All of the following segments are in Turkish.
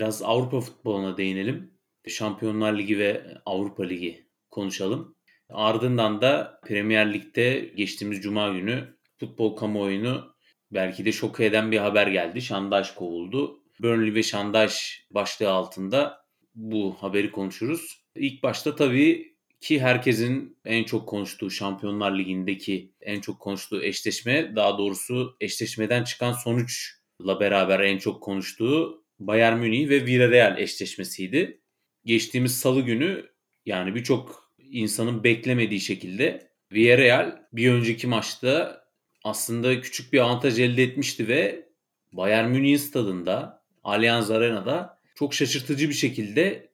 Biraz Avrupa futboluna değinelim. Şampiyonlar Ligi ve Avrupa Ligi konuşalım. Ardından da Premier Lig'de geçtiğimiz cuma günü futbol kamuoyunu belki de şok eden bir haber geldi. Şandaş kovuldu. Burnley ve Şandaş başlığı altında bu haberi konuşuruz. İlk başta tabii ki herkesin en çok konuştuğu Şampiyonlar Ligi'ndeki en çok konuştuğu eşleşme daha doğrusu eşleşmeden çıkan sonuçla beraber en çok konuştuğu Bayern Münih ve Villarreal eşleşmesiydi. Geçtiğimiz salı günü yani birçok insanın beklemediği şekilde Villarreal bir önceki maçta aslında küçük bir avantaj elde etmişti ve Bayern Münih stadında Allianz Arena'da çok şaşırtıcı bir şekilde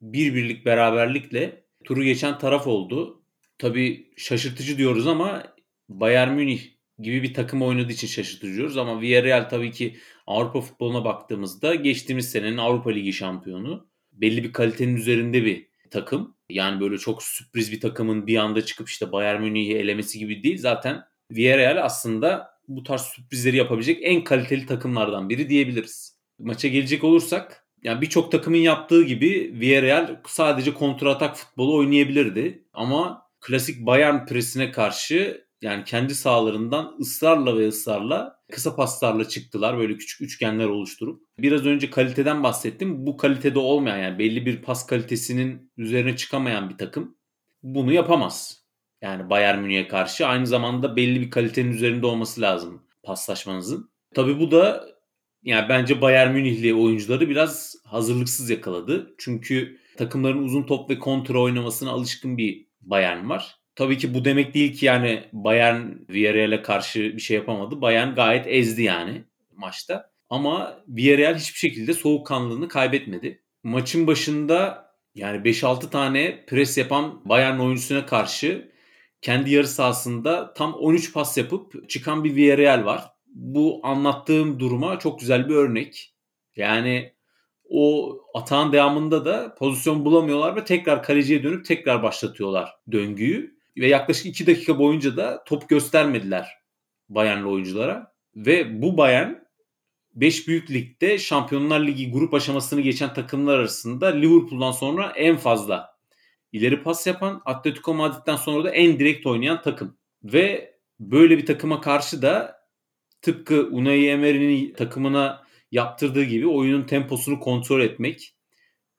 bir birlik beraberlikle turu geçen taraf oldu. Tabii şaşırtıcı diyoruz ama Bayern Münih gibi bir takım oynadığı için şaşırtıcı diyoruz ama Villarreal tabii ki Avrupa futboluna baktığımızda geçtiğimiz senenin Avrupa Ligi şampiyonu. Belli bir kalitenin üzerinde bir takım. Yani böyle çok sürpriz bir takımın bir anda çıkıp işte Bayern Münih'i elemesi gibi değil. Zaten Villarreal aslında bu tarz sürprizleri yapabilecek en kaliteli takımlardan biri diyebiliriz. Maça gelecek olursak yani birçok takımın yaptığı gibi Villarreal sadece kontratak futbolu oynayabilirdi. Ama klasik Bayern presine karşı yani kendi sahalarından ısrarla ve ısrarla kısa paslarla çıktılar. Böyle küçük üçgenler oluşturup. Biraz önce kaliteden bahsettim. Bu kalitede olmayan yani belli bir pas kalitesinin üzerine çıkamayan bir takım bunu yapamaz. Yani Bayern Münih'e karşı aynı zamanda belli bir kalitenin üzerinde olması lazım paslaşmanızın. Tabii bu da yani bence Bayern Münihli oyuncuları biraz hazırlıksız yakaladı. Çünkü takımların uzun top ve kontra oynamasına alışkın bir Bayern var. Tabii ki bu demek değil ki yani Bayern Villarreal'e karşı bir şey yapamadı. Bayern gayet ezdi yani maçta. Ama Villarreal hiçbir şekilde soğukkanlılığını kaybetmedi. Maçın başında yani 5-6 tane pres yapan Bayern oyuncusuna karşı kendi yarı sahasında tam 13 pas yapıp çıkan bir Villarreal var bu anlattığım duruma çok güzel bir örnek. Yani o atağın devamında da pozisyon bulamıyorlar ve tekrar kaleciye dönüp tekrar başlatıyorlar döngüyü. Ve yaklaşık 2 dakika boyunca da top göstermediler Bayernli oyunculara. Ve bu Bayern 5 büyük ligde Şampiyonlar Ligi grup aşamasını geçen takımlar arasında Liverpool'dan sonra en fazla ileri pas yapan, Atletico Madrid'den sonra da en direkt oynayan takım. Ve böyle bir takıma karşı da tıpkı Unai Emery'nin takımına yaptırdığı gibi oyunun temposunu kontrol etmek,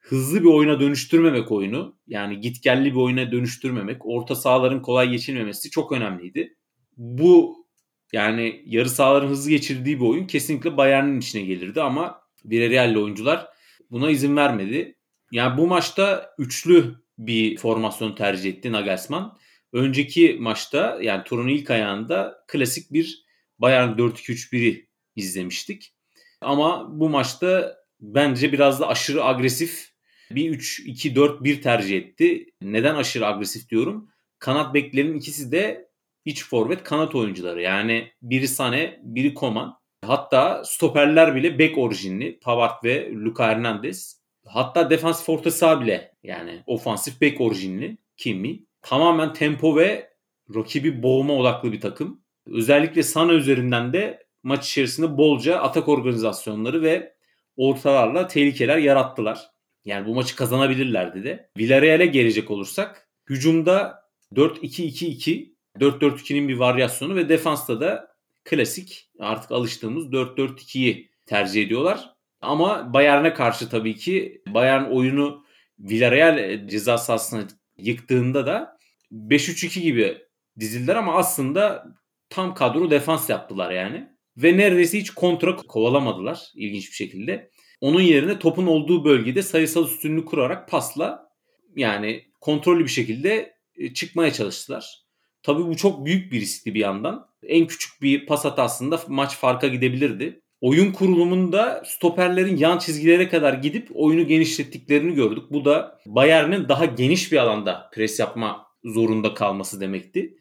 hızlı bir oyuna dönüştürmemek oyunu, yani gitgelli bir oyuna dönüştürmemek, orta sahaların kolay geçilmemesi çok önemliydi. Bu yani yarı sahaların hızlı geçirdiği bir oyun kesinlikle Bayern'in içine gelirdi ama Villarreal'li oyuncular buna izin vermedi. Yani bu maçta üçlü bir formasyon tercih etti Nagelsmann. Önceki maçta yani turun ilk ayağında klasik bir Bayern 4-2-3-1'i izlemiştik. Ama bu maçta bence biraz da aşırı agresif bir 3-2-4-1 tercih etti. Neden aşırı agresif diyorum? Kanat beklerin ikisi de iç forvet kanat oyuncuları. Yani biri Sane, biri Koman. Hatta stoperler bile bek orijinli. Pavard ve Luka Hernandez. Hatta defans orta bile yani ofansif bek orijinli. Kimi. Tamamen tempo ve rakibi boğma odaklı bir takım. Özellikle Sana üzerinden de maç içerisinde bolca atak organizasyonları ve ortalarla tehlikeler yarattılar. Yani bu maçı kazanabilirlerdi de. Villarreal'e gelecek olursak hücumda 4-2-2-2 4-4-2'nin bir varyasyonu ve defansta da klasik artık alıştığımız 4-4-2'yi tercih ediyorlar. Ama Bayern'e karşı tabii ki Bayern oyunu Villarreal ceza sahasına yıktığında da 5-3-2 gibi dizildiler ama aslında tam kadro defans yaptılar yani. Ve neredeyse hiç kontra kovalamadılar ilginç bir şekilde. Onun yerine topun olduğu bölgede sayısal üstünlüğü kurarak pasla yani kontrollü bir şekilde e, çıkmaya çalıştılar. Tabii bu çok büyük bir riskti bir yandan. En küçük bir pas hatasında maç farka gidebilirdi. Oyun kurulumunda stoperlerin yan çizgilere kadar gidip oyunu genişlettiklerini gördük. Bu da Bayern'in daha geniş bir alanda pres yapma zorunda kalması demekti.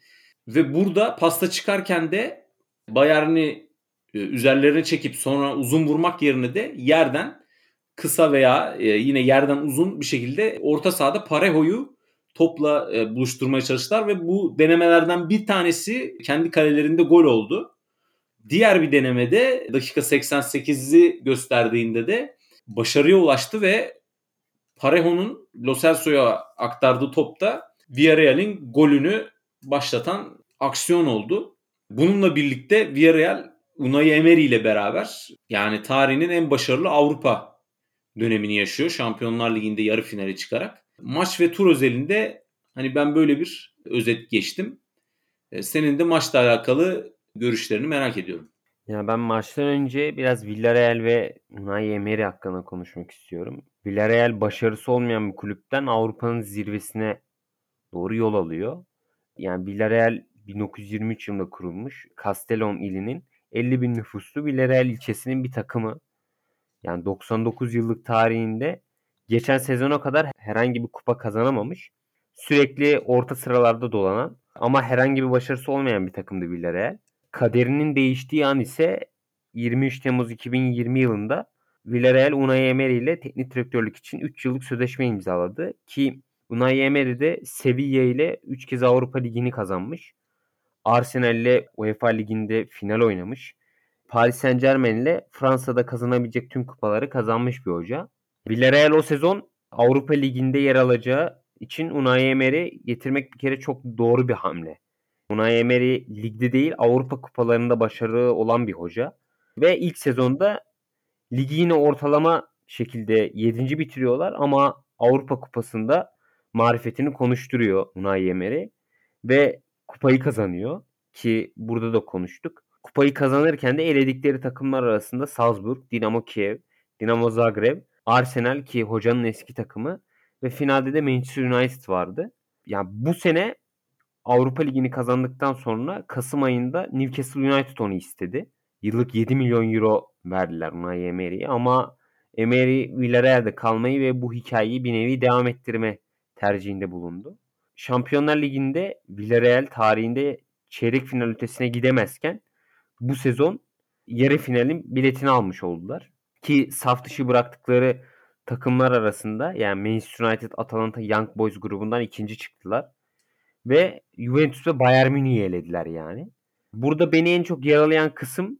Ve burada pasta çıkarken de Bayern'i üzerlerine çekip sonra uzun vurmak yerine de yerden kısa veya e, yine yerden uzun bir şekilde orta sahada Parejo'yu topla e, buluşturmaya çalıştılar ve bu denemelerden bir tanesi kendi kalelerinde gol oldu. Diğer bir denemede dakika 88'i gösterdiğinde de başarıya ulaştı ve Parejo'nun Lo Celso'ya aktardığı topta Villarreal'in golünü başlatan aksiyon oldu. Bununla birlikte Villarreal Unai Emery ile beraber yani tarihinin en başarılı Avrupa dönemini yaşıyor. Şampiyonlar Ligi'nde yarı finale çıkarak. Maç ve tur özelinde hani ben böyle bir özet geçtim. E, senin de maçla alakalı görüşlerini merak ediyorum. Ya ben maçtan önce biraz Villarreal ve Unai Emery hakkında konuşmak istiyorum. Villarreal başarısı olmayan bir kulüpten Avrupa'nın zirvesine doğru yol alıyor. Yani Villarreal 1923 yılında kurulmuş. Castellon ilinin 50 bin nüfuslu Villarreal ilçesinin bir takımı. Yani 99 yıllık tarihinde geçen sezona kadar herhangi bir kupa kazanamamış. Sürekli orta sıralarda dolanan ama herhangi bir başarısı olmayan bir takımdı Villarreal. Kaderinin değiştiği an ise 23 Temmuz 2020 yılında Villarreal Unai Emery ile teknik direktörlük için 3 yıllık sözleşme imzaladı ki Unai Emery de Sevilla ile 3 kez Avrupa Ligi'ni kazanmış. Arsenal ile UEFA Ligi'nde final oynamış. Paris Saint Germain ile Fransa'da kazanabilecek tüm kupaları kazanmış bir hoca. Villarreal o sezon Avrupa Ligi'nde yer alacağı için Unai Emery getirmek bir kere çok doğru bir hamle. Unai Emery ligde değil Avrupa kupalarında başarılı olan bir hoca. Ve ilk sezonda ligi yine ortalama şekilde 7. bitiriyorlar ama Avrupa kupasında marifetini konuşturuyor Unai Emery. Ve kupayı kazanıyor ki burada da konuştuk. Kupayı kazanırken de eledikleri takımlar arasında Salzburg, Dinamo Kiev, Dinamo Zagreb, Arsenal ki hocanın eski takımı ve finalde de Manchester United vardı. Yani bu sene Avrupa Ligi'ni kazandıktan sonra Kasım ayında Newcastle United onu istedi. Yıllık 7 milyon euro verdiler Unai Emery'e ama Emery Villarreal'de kalmayı ve bu hikayeyi bir nevi devam ettirme tercihinde bulundu. Şampiyonlar Ligi'nde Villarreal tarihinde çeyrek final ötesine gidemezken bu sezon yarı finalin biletini almış oldular. Ki saf dışı bıraktıkları takımlar arasında yani Manchester United, Atalanta, Young Boys grubundan ikinci çıktılar. Ve Juventus ve Bayern Münih'i elediler yani. Burada beni en çok yaralayan kısım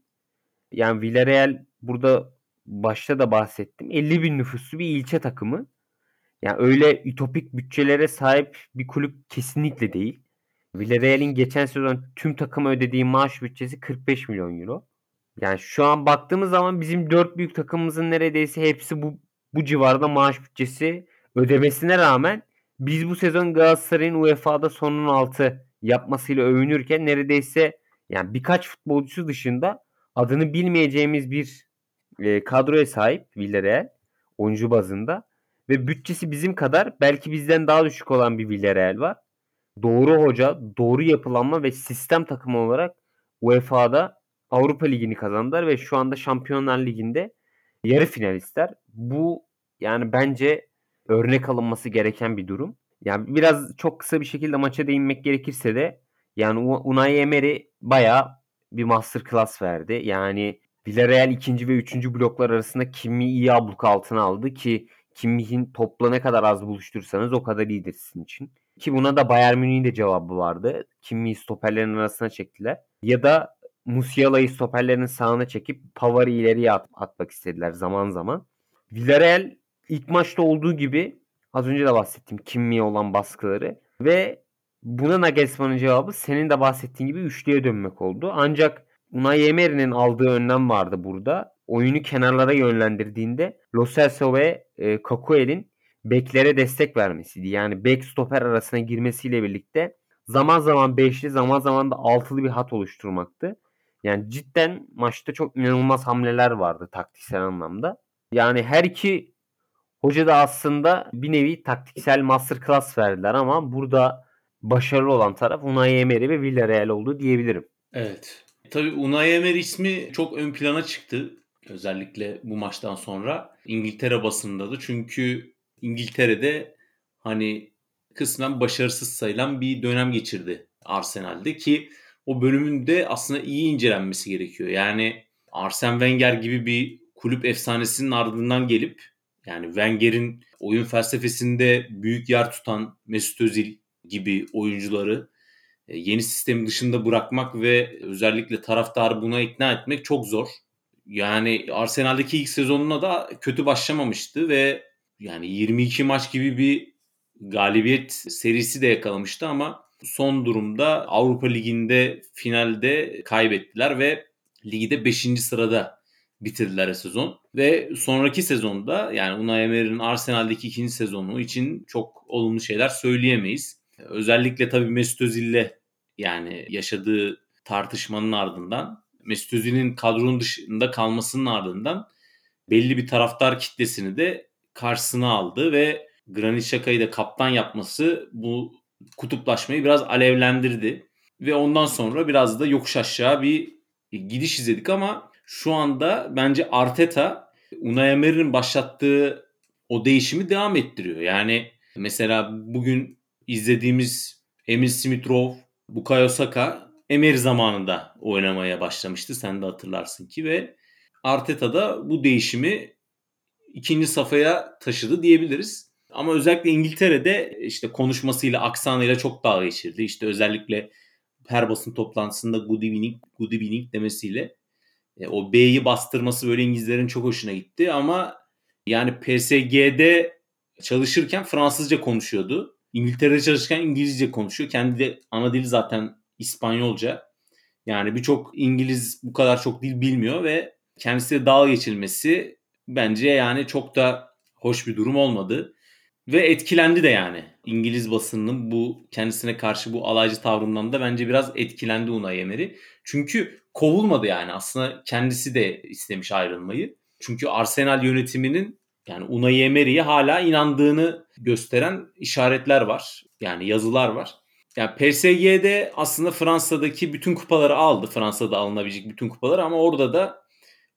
yani Villarreal burada başta da bahsettim. 50 bin nüfuslu bir ilçe takımı. Yani öyle ütopik bütçelere sahip bir kulüp kesinlikle değil. Villarreal'in geçen sezon tüm takıma ödediği maaş bütçesi 45 milyon euro. Yani şu an baktığımız zaman bizim dört büyük takımımızın neredeyse hepsi bu bu civarda maaş bütçesi ödemesine rağmen biz bu sezon Galatasaray'ın UEFA'da sonun altı yapmasıyla övünürken neredeyse yani birkaç futbolcusu dışında adını bilmeyeceğimiz bir e, kadroya sahip Villarreal oyuncu bazında ve bütçesi bizim kadar belki bizden daha düşük olan bir Villarreal var. Doğru hoca, doğru yapılanma ve sistem takımı olarak UEFA'da Avrupa Ligi'ni kazandılar ve şu anda Şampiyonlar Ligi'nde yarı finalistler. Bu yani bence örnek alınması gereken bir durum. Yani biraz çok kısa bir şekilde maça değinmek gerekirse de yani Unai Emery bayağı bir master class verdi. Yani Villarreal ikinci ve üçüncü bloklar arasında Kimi iyi abluk altına aldı ki Kimmih'in topla ne kadar az buluşturursanız o kadar iyidir sizin için. Ki buna da Bayern Münih'in de cevabı vardı. Kimmih'i stoperlerin arasına çektiler. Ya da Musiala'yı stoperlerin sağına çekip Pavar'ı ileriye at- atmak istediler zaman zaman. Villarreal ilk maçta olduğu gibi az önce de bahsettiğim Kimmih'e olan baskıları ve buna Nagelsmann'ın cevabı senin de bahsettiğin gibi üçlüye dönmek oldu. Ancak Unai Emery'nin aldığı önlem vardı burada. Oyunu kenarlara yönlendirdiğinde Lo Celso ve e, Kakuel'in beklere destek vermesiydi. Yani bek stoper arasına girmesiyle birlikte zaman zaman beşli zaman zaman da altılı bir hat oluşturmaktı. Yani cidden maçta çok inanılmaz hamleler vardı taktiksel anlamda. Yani her iki hoca da aslında bir nevi taktiksel masterclass verdiler ama burada başarılı olan taraf Unai Emery ve Villarreal oldu diyebilirim. Evet. Tabii Unai Emery ismi çok ön plana çıktı. Özellikle bu maçtan sonra İngiltere basında da. Çünkü İngiltere'de hani kısmen başarısız sayılan bir dönem geçirdi Arsenal'de ki o bölümün aslında iyi incelenmesi gerekiyor. Yani Arsene Wenger gibi bir kulüp efsanesinin ardından gelip yani Wenger'in oyun felsefesinde büyük yer tutan Mesut Özil gibi oyuncuları e, yeni sistemi dışında bırakmak ve özellikle taraftarı buna ikna etmek çok zor. Yani Arsenal'deki ilk sezonuna da kötü başlamamıştı ve yani 22 maç gibi bir galibiyet serisi de yakalamıştı ama son durumda Avrupa Ligi'nde finalde kaybettiler ve ligde 5. sırada bitirdiler sezon. Ve sonraki sezonda yani Unai Emery'nin Arsenal'deki ikinci sezonu için çok olumlu şeyler söyleyemeyiz. Özellikle tabii Mesut Özil'le yani yaşadığı tartışmanın ardından Mesut Özil'in kadronun dışında kalmasının ardından belli bir taraftar kitlesini de karşısına aldı ve Granit Xhaka'yı da kaptan yapması bu kutuplaşmayı biraz alevlendirdi. Ve ondan sonra biraz da yokuş aşağı bir gidiş izledik ama şu anda bence Arteta Unai Emery'nin başlattığı o değişimi devam ettiriyor. Yani mesela bugün izlediğimiz Emil Smith-Rowe, Bukayo Saka Emery zamanında oynamaya başlamıştı. Sen de hatırlarsın ki ve Arteta da bu değişimi ikinci safhaya taşıdı diyebiliriz. Ama özellikle İngiltere'de işte konuşmasıyla, aksanıyla çok dalga geçirdi. İşte özellikle her basın toplantısında good evening, good evening demesiyle e, o B'yi bastırması böyle İngilizlerin çok hoşuna gitti ama yani PSG'de çalışırken Fransızca konuşuyordu. İngiltere'de çalışırken İngilizce konuşuyor. Kendi de ana dili zaten İspanyolca. Yani birçok İngiliz bu kadar çok dil bilmiyor ve kendisiyle dalga geçilmesi bence yani çok da hoş bir durum olmadı. Ve etkilendi de yani. İngiliz basınının bu kendisine karşı bu alaycı tavrından da bence biraz etkilendi Unai Emery. Çünkü kovulmadı yani. Aslında kendisi de istemiş ayrılmayı. Çünkü Arsenal yönetiminin yani Unai Emery'ye hala inandığını gösteren işaretler var. Yani yazılar var. Yani PSG'de aslında Fransa'daki bütün kupaları aldı. Fransa'da alınabilecek bütün kupaları ama orada da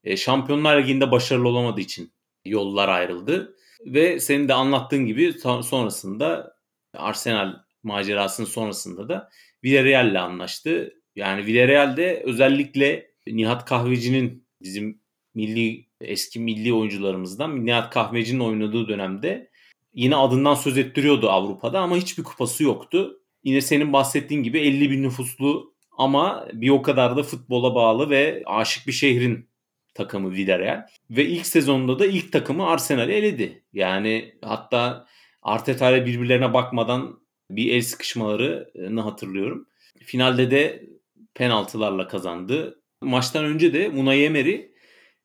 e, Şampiyonlar Ligi'nde başarılı olamadığı için yollar ayrıldı. Ve senin de anlattığın gibi sonrasında Arsenal macerasının sonrasında da Villarreal ile anlaştı. Yani Villarreal'de özellikle Nihat Kahveci'nin bizim milli eski milli oyuncularımızdan Nihat Kahveci'nin oynadığı dönemde yine adından söz ettiriyordu Avrupa'da ama hiçbir kupası yoktu. Yine senin bahsettiğin gibi 50 bin nüfuslu ama bir o kadar da futbola bağlı ve aşık bir şehrin takımı Villarreal. Ve ilk sezonda da ilk takımı Arsenal'i eledi. Yani hatta Arteta ile birbirlerine bakmadan bir el sıkışmalarını hatırlıyorum. Finalde de penaltılarla kazandı. Maçtan önce de Unai Emery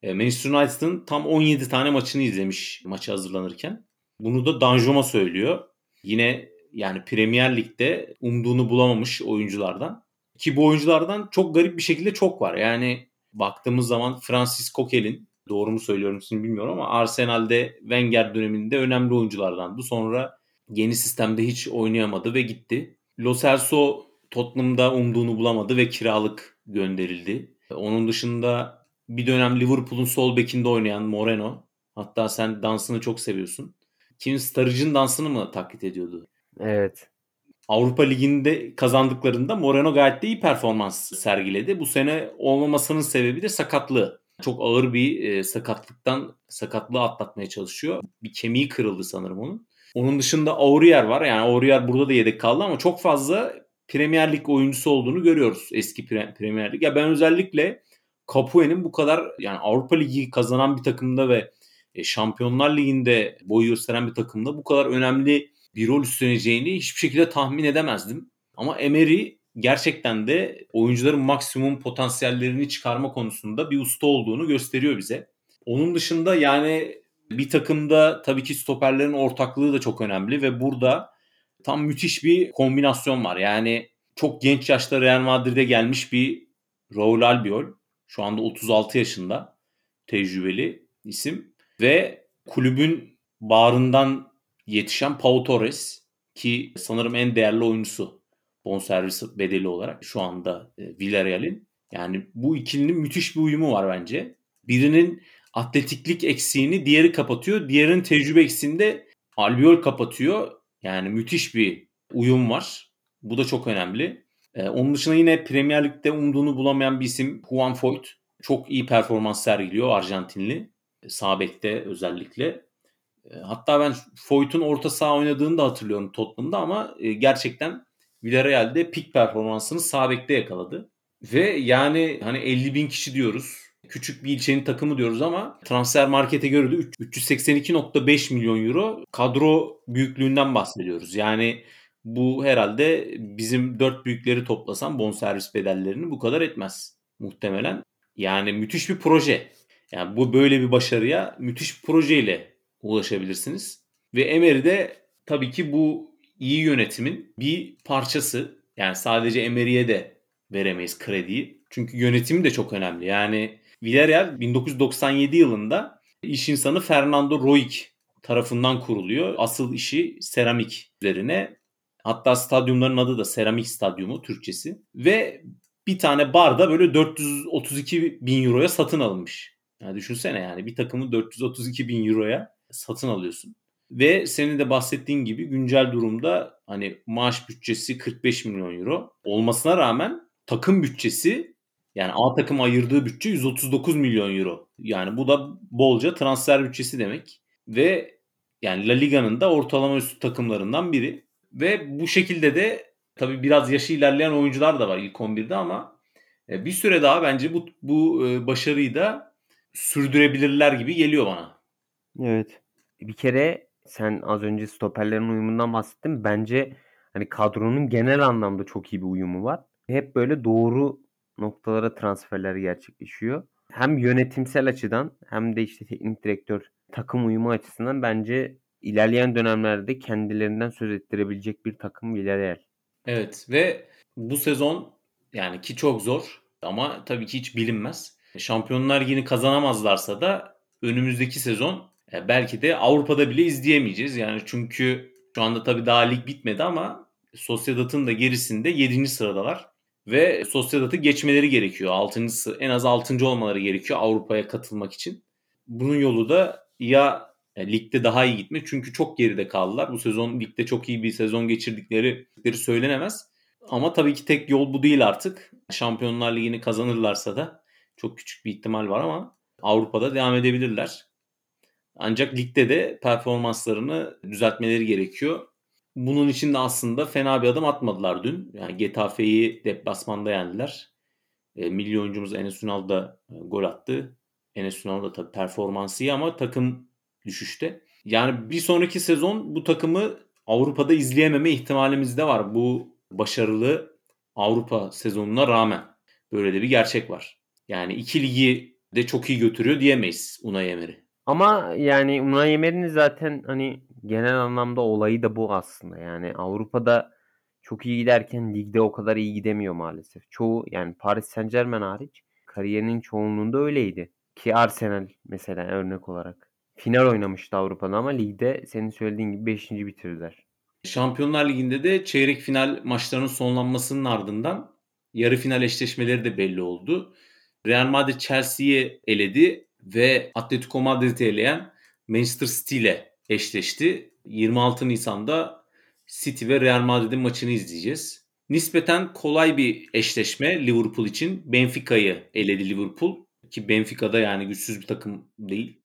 e, Manchester United'ın tam 17 tane maçını izlemiş maçı hazırlanırken. Bunu da Danjoma söylüyor. Yine yani Premier Lig'de umduğunu bulamamış oyunculardan. Ki bu oyunculardan çok garip bir şekilde çok var. Yani baktığımız zaman Francis Coquelin doğru mu söylüyorum şimdi bilmiyorum ama Arsenal'de Wenger döneminde önemli oyunculardandı. Sonra yeni sistemde hiç oynayamadı ve gitti. Lo Celso Tottenham'da umduğunu bulamadı ve kiralık gönderildi. Onun dışında bir dönem Liverpool'un sol bekinde oynayan Moreno. Hatta sen dansını çok seviyorsun. Kim Sturridge'ın dansını mı taklit ediyordu? Evet. Avrupa Ligi'nde kazandıklarında Moreno gayet de iyi performans sergiledi. Bu sene olmamasının sebebi de sakatlığı. Çok ağır bir e, sakatlıktan sakatlığı atlatmaya çalışıyor. Bir kemiği kırıldı sanırım onun. Onun dışında Aurier var. Yani Aurier burada da yedek kaldı ama çok fazla Premier Lig oyuncusu olduğunu görüyoruz eski Premier Lig. Ya ben özellikle Capue'nin bu kadar yani Avrupa Ligi kazanan bir takımda ve e, Şampiyonlar Ligi'nde boy gösteren bir takımda bu kadar önemli bir rol üstleneceğini hiçbir şekilde tahmin edemezdim. Ama Emery gerçekten de oyuncuların maksimum potansiyellerini çıkarma konusunda bir usta olduğunu gösteriyor bize. Onun dışında yani bir takımda tabii ki stoperlerin ortaklığı da çok önemli ve burada tam müthiş bir kombinasyon var. Yani çok genç yaşta Real Madrid'e gelmiş bir Raul Albiol. Şu anda 36 yaşında tecrübeli isim ve kulübün bağrından yetişen Pau Torres ki sanırım en değerli oyuncusu bonservis bedeli olarak şu anda e, Villarreal'in. Yani bu ikilinin müthiş bir uyumu var bence. Birinin atletiklik eksiğini diğeri kapatıyor. Diğerinin tecrübe eksiğini de Albiol kapatıyor. Yani müthiş bir uyum var. Bu da çok önemli. Ee, onun dışında yine Premier Lig'de umduğunu bulamayan bir isim Juan Foyt. Çok iyi performans sergiliyor Arjantinli. Sağ bekte özellikle. Hatta ben Foyt'un orta saha oynadığını da hatırlıyorum Tottenham'da ama gerçekten Villarreal'de pik performansını sağ bekte yakaladı. Ve yani hani 50 bin kişi diyoruz. Küçük bir ilçenin takımı diyoruz ama transfer markete göre de 382.5 milyon euro kadro büyüklüğünden bahsediyoruz. Yani bu herhalde bizim dört büyükleri toplasam bonservis bedellerini bu kadar etmez muhtemelen. Yani müthiş bir proje. Yani bu böyle bir başarıya müthiş bir projeyle ulaşabilirsiniz. Ve Emery de tabii ki bu iyi yönetimin bir parçası. Yani sadece Emery'e de veremeyiz krediyi. Çünkü yönetimi de çok önemli. Yani Villarreal 1997 yılında iş insanı Fernando Roig tarafından kuruluyor. Asıl işi seramik üzerine. Hatta stadyumların adı da Seramik Stadyumu Türkçesi. Ve bir tane barda böyle 432 bin euroya satın alınmış. Yani düşünsene yani bir takımı 432 bin euroya satın alıyorsun. Ve senin de bahsettiğin gibi güncel durumda hani maaş bütçesi 45 milyon euro olmasına rağmen takım bütçesi yani A takım ayırdığı bütçe 139 milyon euro. Yani bu da bolca transfer bütçesi demek. Ve yani La Liga'nın da ortalama üstü takımlarından biri. Ve bu şekilde de tabii biraz yaşı ilerleyen oyuncular da var ilk 11'de ama e, bir süre daha bence bu, bu e, başarıyı da sürdürebilirler gibi geliyor bana. Evet. Bir kere sen az önce stoperlerin uyumundan bahsettin. Bence hani kadronun genel anlamda çok iyi bir uyumu var. Hep böyle doğru noktalara transferler gerçekleşiyor. Hem yönetimsel açıdan hem de işte teknik direktör takım uyumu açısından bence ilerleyen dönemlerde kendilerinden söz ettirebilecek bir takım Villarreal. Evet ve bu sezon yani ki çok zor ama tabii ki hiç bilinmez. Şampiyonlar Ligi'ni kazanamazlarsa da önümüzdeki sezon e, belki de Avrupa'da bile izleyemeyeceğiz. Yani çünkü şu anda tabii daha lig bitmedi ama Sociedad'ın da gerisinde 7. sıradalar. Ve Sociedad'ı geçmeleri gerekiyor. 6. en az 6. olmaları gerekiyor Avrupa'ya katılmak için. Bunun yolu da ya e, ligde daha iyi gitmek çünkü çok geride kaldılar. Bu sezon ligde çok iyi bir sezon geçirdikleri söylenemez. Ama tabii ki tek yol bu değil artık. Şampiyonlar Ligi'ni kazanırlarsa da çok küçük bir ihtimal var ama Avrupa'da devam edebilirler. Ancak ligde de performanslarını düzeltmeleri gerekiyor. Bunun için de aslında fena bir adım atmadılar dün. Yani Getafe'yi deplasmanda yendiler. E, milli oyuncumuz Enes Ünal da e, gol attı. Enes Ünal da tabii performansı iyi ama takım düşüşte. Yani bir sonraki sezon bu takımı Avrupa'da izleyememe ihtimalimiz de var. Bu başarılı Avrupa sezonuna rağmen. Böyle de bir gerçek var. Yani iki ligi de çok iyi götürüyor diyemeyiz Unai Emery. Ama yani Unai Emery'nin zaten hani genel anlamda olayı da bu aslında. Yani Avrupa'da çok iyi giderken ligde o kadar iyi gidemiyor maalesef. Çoğu yani Paris Saint Germain hariç kariyerinin çoğunluğunda öyleydi. Ki Arsenal mesela örnek olarak. Final oynamıştı Avrupa'da ama ligde senin söylediğin gibi 5. bitirdiler. Şampiyonlar Ligi'nde de çeyrek final maçlarının sonlanmasının ardından yarı final eşleşmeleri de belli oldu. Real Madrid Chelsea'yi eledi ve Atletico Madrid'i eleyen Manchester City ile eşleşti. 26 Nisan'da City ve Real Madrid'in maçını izleyeceğiz. Nispeten kolay bir eşleşme Liverpool için. Benfica'yı eledi Liverpool. Ki Benfica'da yani güçsüz bir takım değil.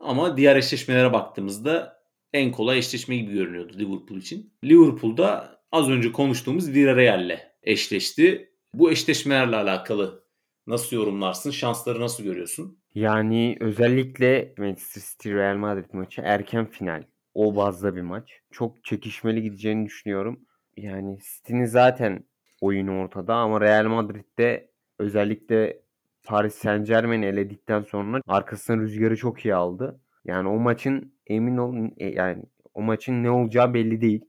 Ama diğer eşleşmelere baktığımızda en kolay eşleşme gibi görünüyordu Liverpool için. Liverpool'da az önce konuştuğumuz Villarreal'le eşleşti. Bu eşleşmelerle alakalı nasıl yorumlarsın? Şansları nasıl görüyorsun? Yani özellikle Manchester City Real Madrid maçı erken final. O bazda bir maç. Çok çekişmeli gideceğini düşünüyorum. Yani City'nin zaten oyunu ortada ama Real Madrid'de özellikle Paris Saint Germain'i eledikten sonra arkasından rüzgarı çok iyi aldı. Yani o maçın emin olun e, yani o maçın ne olacağı belli değil.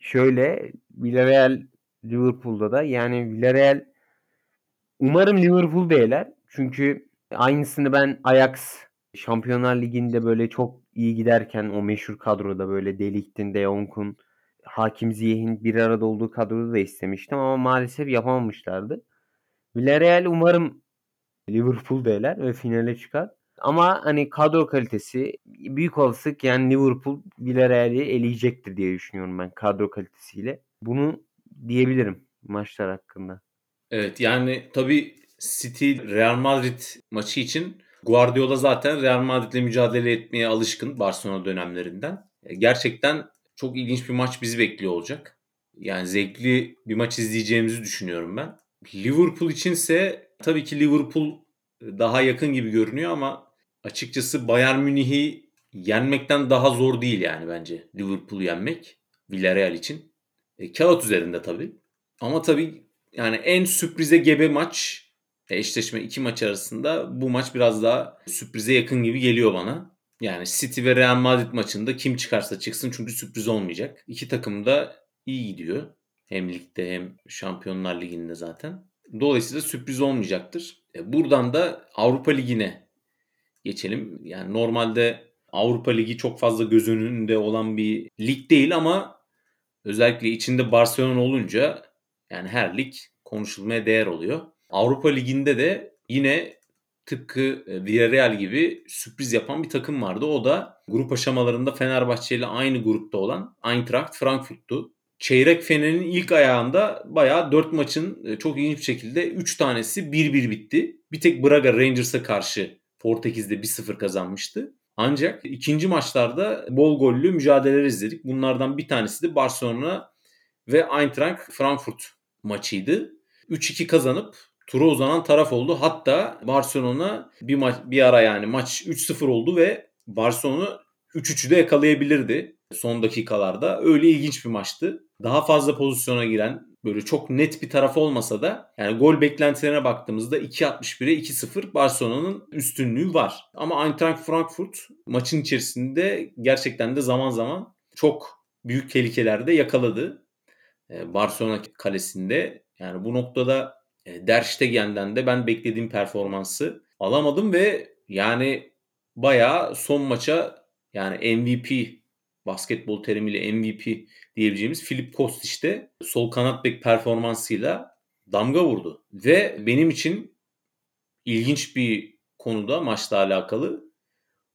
Şöyle Villarreal Liverpool'da da yani Villarreal umarım Liverpool değiller. Çünkü aynısını ben Ajax Şampiyonlar Ligi'nde böyle çok iyi giderken o meşhur kadroda böyle Deliktin, De Jong'un, Hakim Ziyeh'in bir arada olduğu kadroda da istemiştim ama maalesef yapamamışlardı. Villarreal umarım Liverpool değiller ve finale çıkar. Ama hani kadro kalitesi büyük olasılık yani Liverpool Villarreal'i eleyecektir diye düşünüyorum ben kadro kalitesiyle. Bunu diyebilirim maçlar hakkında. Evet yani tabii City Real Madrid maçı için Guardiola zaten Real Madrid'le mücadele etmeye alışkın Barcelona dönemlerinden. E, gerçekten çok ilginç bir maç bizi bekliyor olacak. yani zevkli bir maç izleyeceğimizi düşünüyorum ben. Liverpool içinse tabii ki Liverpool daha yakın gibi görünüyor ama açıkçası Bayern Münih'i yenmekten daha zor değil yani bence Liverpool'u yenmek Villarreal için. E, kağıt üzerinde tabii. Ama tabii yani en sürprize gebe maç eşleşme iki maç arasında bu maç biraz daha sürprize yakın gibi geliyor bana. Yani City ve Real Madrid maçında kim çıkarsa çıksın çünkü sürpriz olmayacak. İki takım da iyi gidiyor. Hem ligde hem Şampiyonlar Ligi'nde zaten. Dolayısıyla sürpriz olmayacaktır. E, buradan da Avrupa Ligi'ne geçelim. Yani normalde Avrupa Ligi çok fazla göz önünde olan bir lig değil ama özellikle içinde Barcelona olunca yani her lig konuşulmaya değer oluyor. Avrupa Ligi'nde de yine tıpkı e, Villarreal gibi sürpriz yapan bir takım vardı. O da grup aşamalarında Fenerbahçe ile aynı grupta olan Eintracht Frankfurt'tu. Çeyrek Fener'in ilk ayağında bayağı 4 maçın e, çok ilginç bir şekilde 3 tanesi 1-1 bitti. Bir tek Braga Rangers'a karşı Portekiz'de 1-0 kazanmıştı. Ancak ikinci maçlarda bol gollü mücadeleler izledik. Bunlardan bir tanesi de Barcelona ve Eintracht Frankfurt maçıydı. 3-2 kazanıp tura uzanan taraf oldu. Hatta Barcelona bir maç bir ara yani maç 3-0 oldu ve Barcelona 3-3'ü de yakalayabilirdi son dakikalarda. Öyle ilginç bir maçtı. Daha fazla pozisyona giren böyle çok net bir taraf olmasa da yani gol beklentilerine baktığımızda 2.61'e 2-0 Barcelona'nın üstünlüğü var. Ama Eintracht Frankfurt maçın içerisinde gerçekten de zaman zaman çok büyük tehlikelerde yakaladı. Barcelona kalesinde. Yani bu noktada Der Stegen'den de ben beklediğim performansı alamadım ve yani bayağı son maça yani MVP basketbol terimiyle MVP diyebileceğimiz Filip Kostic'te sol kanat bek performansıyla damga vurdu. Ve benim için ilginç bir konuda maçla alakalı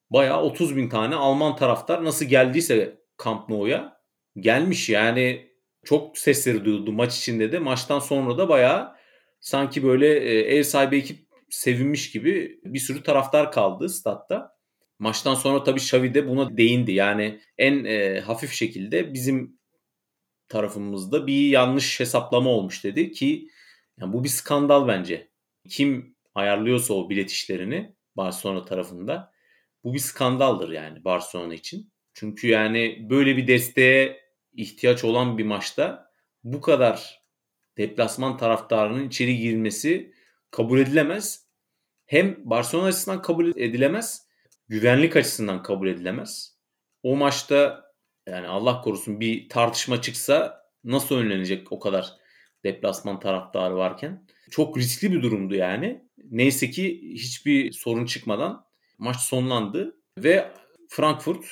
bayağı 30 bin tane Alman taraftar nasıl geldiyse Camp Nou'ya gelmiş. Yani çok sesleri duyuldu maç içinde de. Maçtan sonra da bayağı sanki böyle e, ev sahibi ekip sevinmiş gibi bir sürü taraftar kaldı statta. Maçtan sonra tabii Xavi de buna değindi. Yani en e, hafif şekilde bizim tarafımızda bir yanlış hesaplama olmuş dedi ki yani bu bir skandal bence. Kim ayarlıyorsa o bilet işlerini Barcelona tarafında bu bir skandaldır yani Barcelona için. Çünkü yani böyle bir desteğe ihtiyaç olan bir maçta bu kadar deplasman taraftarının içeri girmesi kabul edilemez. Hem Barcelona açısından kabul edilemez, güvenlik açısından kabul edilemez. O maçta yani Allah korusun bir tartışma çıksa nasıl önlenecek o kadar deplasman taraftarı varken? Çok riskli bir durumdu yani. Neyse ki hiçbir sorun çıkmadan maç sonlandı ve Frankfurt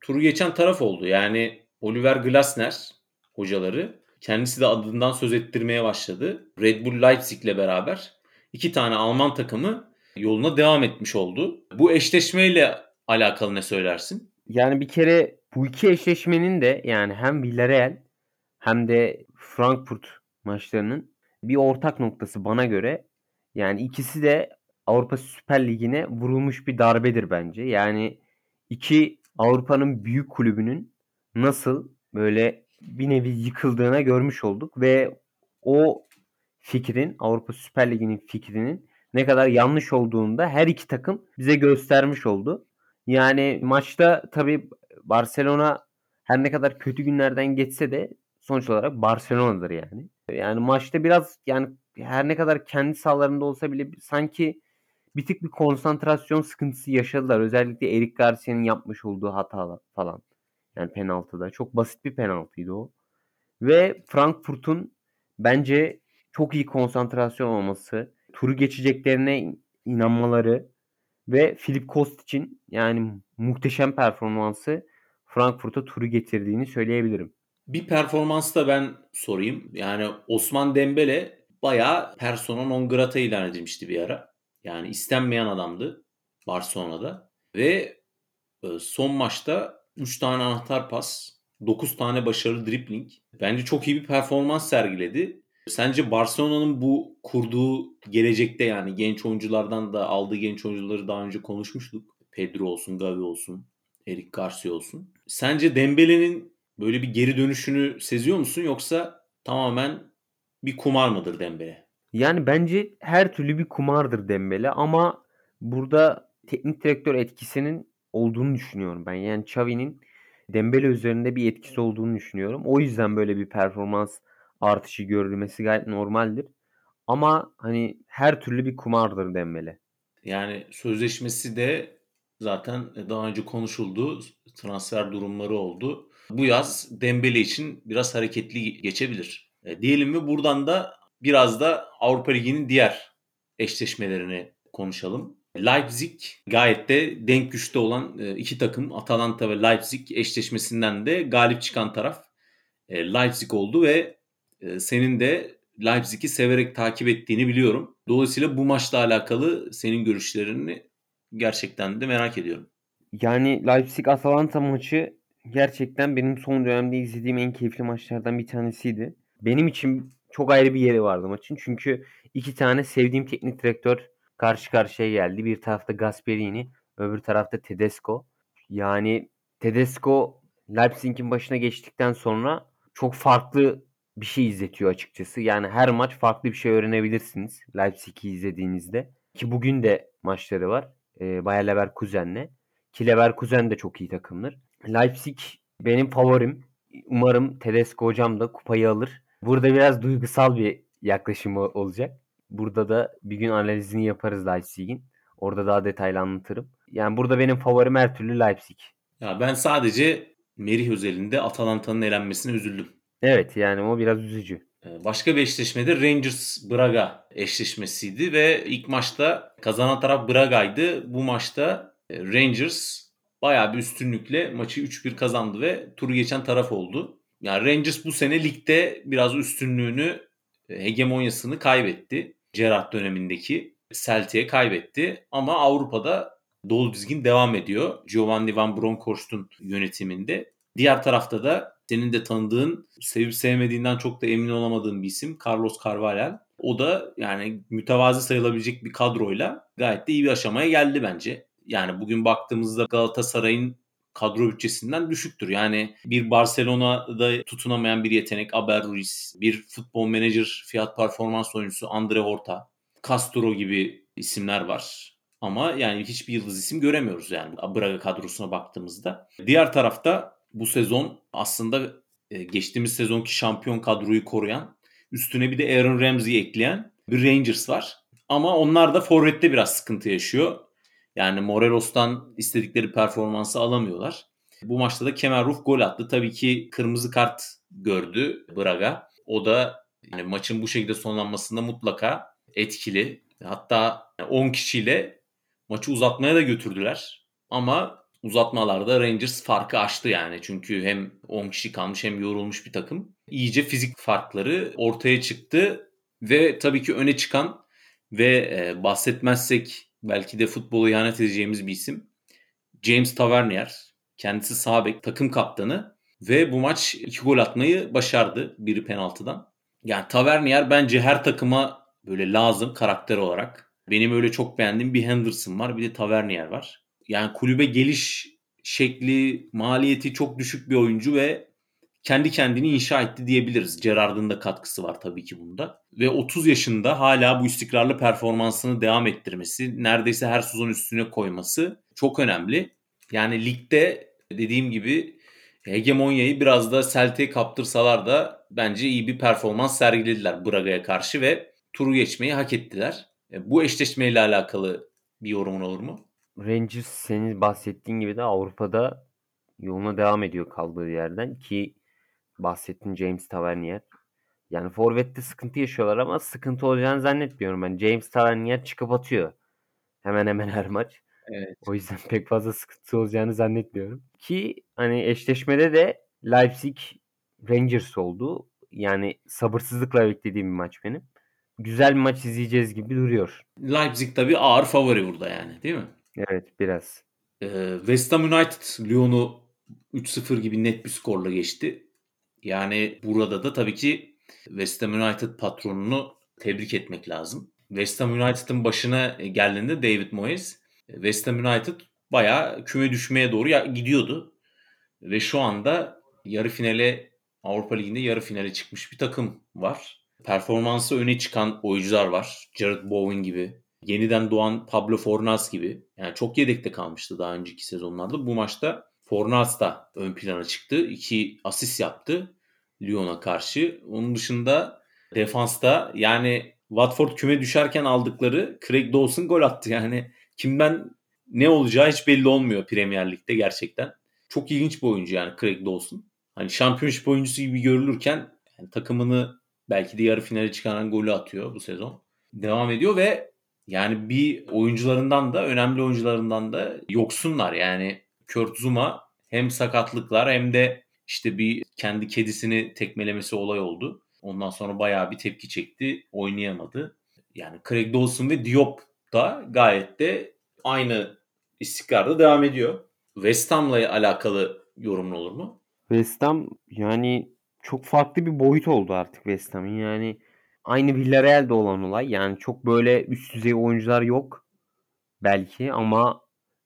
turu geçen taraf oldu. Yani Oliver Glasner hocaları Kendisi de adından söz ettirmeye başladı. Red Bull Leipzig ile beraber iki tane Alman takımı yoluna devam etmiş oldu. Bu eşleşmeyle alakalı ne söylersin? Yani bir kere bu iki eşleşmenin de yani hem Villarreal hem de Frankfurt maçlarının bir ortak noktası bana göre. Yani ikisi de Avrupa Süper Ligi'ne vurulmuş bir darbedir bence. Yani iki Avrupa'nın büyük kulübünün nasıl böyle bir nevi yıkıldığına görmüş olduk ve o fikrin Avrupa Süper Ligi'nin fikrinin ne kadar yanlış olduğunu da her iki takım bize göstermiş oldu. Yani maçta tabii Barcelona her ne kadar kötü günlerden geçse de sonuç olarak Barcelona'dır yani. Yani maçta biraz yani her ne kadar kendi sahalarında olsa bile sanki bir tık bir konsantrasyon sıkıntısı yaşadılar. Özellikle Eric Garcia'nın yapmış olduğu hata falan. Yani penaltıda. Çok basit bir penaltıydı o. Ve Frankfurt'un bence çok iyi konsantrasyon olması, turu geçeceklerine inanmaları ve Filip Kost için yani muhteşem performansı Frankfurt'a turu getirdiğini söyleyebilirim. Bir performans da ben sorayım. Yani Osman Dembele bayağı persona non grata ilan edilmişti bir ara. Yani istenmeyen adamdı Barcelona'da. Ve e, son maçta 3 tane anahtar pas, 9 tane başarılı dribbling. Bence çok iyi bir performans sergiledi. Sence Barcelona'nın bu kurduğu gelecekte yani genç oyunculardan da aldığı genç oyuncuları daha önce konuşmuştuk. Pedro olsun, Gavi olsun, Eric Garcia olsun. Sence Dembele'nin böyle bir geri dönüşünü seziyor musun yoksa tamamen bir kumar mıdır Dembele? Yani bence her türlü bir kumardır Dembele ama burada teknik direktör etkisinin olduğunu düşünüyorum ben. Yani Xavi'nin Dembele üzerinde bir etkisi olduğunu düşünüyorum. O yüzden böyle bir performans artışı görülmesi gayet normaldir. Ama hani her türlü bir kumardır Dembele. Yani sözleşmesi de zaten daha önce konuşuldu. Transfer durumları oldu. Bu yaz Dembele için biraz hareketli geçebilir. E, diyelim mi buradan da biraz da Avrupa Ligi'nin diğer eşleşmelerini konuşalım. Leipzig gayet de denk güçte olan e, iki takım Atalanta ve Leipzig eşleşmesinden de galip çıkan taraf e, Leipzig oldu ve e, senin de Leipzig'i severek takip ettiğini biliyorum. Dolayısıyla bu maçla alakalı senin görüşlerini gerçekten de merak ediyorum. Yani Leipzig-Atalanta maçı gerçekten benim son dönemde izlediğim en keyifli maçlardan bir tanesiydi. Benim için çok ayrı bir yeri vardı maçın. Çünkü iki tane sevdiğim teknik direktör karşı karşıya geldi. Bir tarafta Gasperini, öbür tarafta Tedesco. Yani Tedesco Leipzig'in başına geçtikten sonra çok farklı bir şey izletiyor açıkçası. Yani her maç farklı bir şey öğrenebilirsiniz Leipzig'i izlediğinizde. Ki bugün de maçları var. E, Bayer Leverkusen'le. Ki Leverkusen de çok iyi takımdır. Leipzig benim favorim. Umarım Tedesco hocam da kupayı alır. Burada biraz duygusal bir yaklaşım olacak. Burada da bir gün analizini yaparız Leipzig'in. Orada daha detaylı anlatırım. Yani burada benim favorim her türlü Leipzig. Ya ben sadece Merih özelinde Atalanta'nın elenmesine üzüldüm. Evet yani o biraz üzücü. Ee, başka bir eşleşmede Rangers Braga eşleşmesiydi ve ilk maçta kazanan taraf Braga'ydı. Bu maçta e, Rangers bayağı bir üstünlükle maçı 3-1 kazandı ve turu geçen taraf oldu. Yani Rangers bu sene ligde biraz üstünlüğünü, e, hegemonyasını kaybetti. Gerrard dönemindeki Celtic'e kaybetti. Ama Avrupa'da dolu dizgin devam ediyor. Giovanni Van Bronckhorst'un yönetiminde. Diğer tarafta da senin de tanıdığın, sevip sevmediğinden çok da emin olamadığın bir isim Carlos Carvalhal. O da yani mütevazi sayılabilecek bir kadroyla gayet de iyi bir aşamaya geldi bence. Yani bugün baktığımızda Galatasaray'ın kadro bütçesinden düşüktür. Yani bir Barcelona'da tutunamayan bir yetenek Aber Ruiz, bir futbol menajer fiyat performans oyuncusu Andre Horta, Castro gibi isimler var. Ama yani hiçbir yıldız isim göremiyoruz yani Braga kadrosuna baktığımızda. Diğer tarafta bu sezon aslında e, geçtiğimiz sezonki şampiyon kadroyu koruyan, üstüne bir de Aaron Ramsey'i ekleyen bir Rangers var. Ama onlar da forvette biraz sıkıntı yaşıyor. Yani Morelos'tan istedikleri performansı alamıyorlar. Bu maçta da Kemal Ruf gol attı. Tabii ki kırmızı kart gördü Braga. O da yani maçın bu şekilde sonlanmasında mutlaka etkili. Hatta 10 kişiyle maçı uzatmaya da götürdüler. Ama uzatmalarda Rangers farkı aştı yani. Çünkü hem 10 kişi kalmış hem yorulmuş bir takım. İyice fizik farkları ortaya çıktı. Ve tabii ki öne çıkan ve bahsetmezsek belki de futbolu ihanet edeceğimiz bir isim. James Tavernier. Kendisi sağ takım kaptanı ve bu maç iki gol atmayı başardı biri penaltıdan. Yani Tavernier bence her takıma böyle lazım karakter olarak. Benim öyle çok beğendiğim bir Henderson var bir de Tavernier var. Yani kulübe geliş şekli, maliyeti çok düşük bir oyuncu ve kendi kendini inşa etti diyebiliriz. Gerard'ın da katkısı var tabii ki bunda. Ve 30 yaşında hala bu istikrarlı performansını devam ettirmesi, neredeyse her sezon üstüne koyması çok önemli. Yani ligde dediğim gibi hegemonyayı biraz da Celtic'e kaptırsalar da bence iyi bir performans sergilediler Braga'ya karşı ve turu geçmeyi hak ettiler. E, bu eşleşmeyle alakalı bir yorumun olur mu? Rangers senin bahsettiğin gibi de Avrupa'da yoluna devam ediyor kaldığı yerden ki bahsettin James Tavernier. Yani Forvet'te sıkıntı yaşıyorlar ama sıkıntı olacağını zannetmiyorum ben. James Tavernier çıkıp atıyor. Hemen hemen her maç. Evet. O yüzden pek fazla sıkıntı olacağını zannetmiyorum. Ki hani eşleşmede de Leipzig Rangers oldu. Yani sabırsızlıkla beklediğim bir maç benim. Güzel bir maç izleyeceğiz gibi duruyor. Leipzig tabii ağır favori burada yani değil mi? Evet biraz. Ee, West Ham United Lyon'u 3-0 gibi net bir skorla geçti. Yani burada da tabii ki West Ham United patronunu tebrik etmek lazım. West Ham United'ın başına geldiğinde David Moyes West Ham United bayağı küme düşmeye doğru gidiyordu. Ve şu anda yarı finale Avrupa Ligi'nde yarı finale çıkmış bir takım var. Performansı öne çıkan oyuncular var. Jared Bowen gibi. Yeniden doğan Pablo Fornals gibi. Yani çok yedekte kalmıştı daha önceki sezonlarda. Bu maçta Fornals da ön plana çıktı. İki asist yaptı Lyon'a karşı. Onun dışında defansta yani Watford küme düşerken aldıkları Craig Dawson gol attı. Yani kimden ne olacağı hiç belli olmuyor Premier Lig'de gerçekten. Çok ilginç bir oyuncu yani Craig Dawson. Hani şampiyonşip oyuncusu gibi görülürken yani takımını belki de yarı finale çıkaran golü atıyor bu sezon. Devam ediyor ve yani bir oyuncularından da önemli oyuncularından da yoksunlar. Yani Kurt Zuma hem sakatlıklar hem de işte bir kendi kedisini tekmelemesi olay oldu. Ondan sonra bayağı bir tepki çekti. Oynayamadı. Yani Craig Dawson ve Diop da gayet de aynı istikrarda devam ediyor. West Ham'la alakalı yorumun olur mu? West Ham yani çok farklı bir boyut oldu artık West Ham'ın. Yani aynı Villarreal'de olan olay. Yani çok böyle üst düzey oyuncular yok belki ama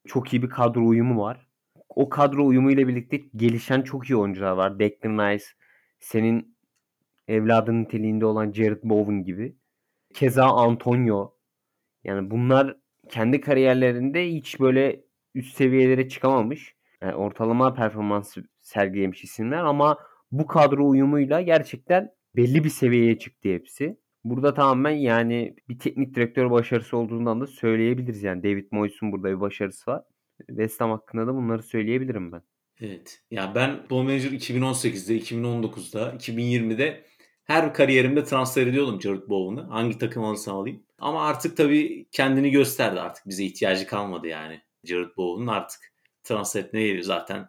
çok iyi bir kadro uyumu var. O kadro uyumu ile birlikte gelişen çok iyi oyuncular var. Declan Rice, senin evladın niteliğinde olan Jared Bowen gibi. Keza Antonio. Yani bunlar kendi kariyerlerinde hiç böyle üst seviyelere çıkamamış. Yani ortalama performans sergilemiş isimler ama bu kadro uyumuyla gerçekten belli bir seviyeye çıktı hepsi. Burada tamamen yani bir teknik direktör başarısı olduğundan da söyleyebiliriz. Yani David Moyes'un burada bir başarısı var. West Ham hakkında da bunları söyleyebilirim ben. Evet. Ya ben Ball Manager 2018'de, 2019'da, 2020'de her kariyerimde transfer ediyordum Jared Bowen'ı. Hangi takım alırsam alayım. Ama artık tabii kendini gösterdi artık. Bize ihtiyacı kalmadı yani. Jared Bowen'ın artık transfer etmeye geliyor zaten.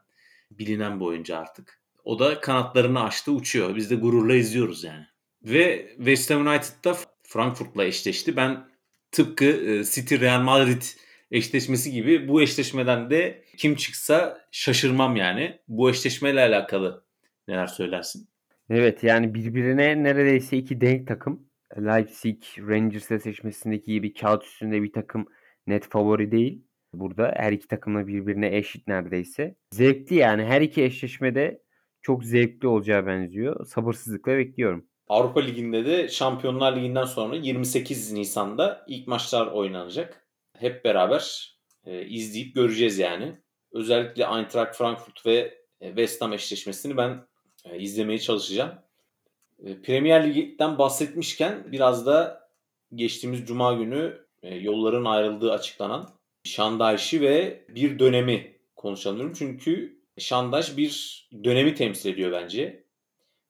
Bilinen bir oyuncu artık. O da kanatlarını açtı uçuyor. Biz de gururla izliyoruz yani. Ve West Ham United'da Frankfurt'la eşleşti. Ben tıpkı e, City Real Madrid eşleşmesi gibi bu eşleşmeden de kim çıksa şaşırmam yani. Bu eşleşmeyle alakalı neler söylersin? Evet yani birbirine neredeyse iki denk takım. Leipzig Rangers seçmesindeki gibi kağıt üstünde bir takım net favori değil. Burada her iki takımla birbirine eşit neredeyse. Zevkli yani her iki eşleşmede çok zevkli olacağı benziyor. Sabırsızlıkla bekliyorum. Avrupa Ligi'nde de Şampiyonlar Ligi'nden sonra 28 Nisan'da ilk maçlar oynanacak. Hep beraber e, izleyip göreceğiz yani. Özellikle Eintracht Frankfurt ve e, West Ham eşleşmesini ben e, izlemeye çalışacağım. E, Premier Lig'den bahsetmişken biraz da geçtiğimiz Cuma günü e, yolların ayrıldığı açıklanan Şandaş'ı ve bir dönemi konuşalım. Çünkü Şandaş bir dönemi temsil ediyor bence.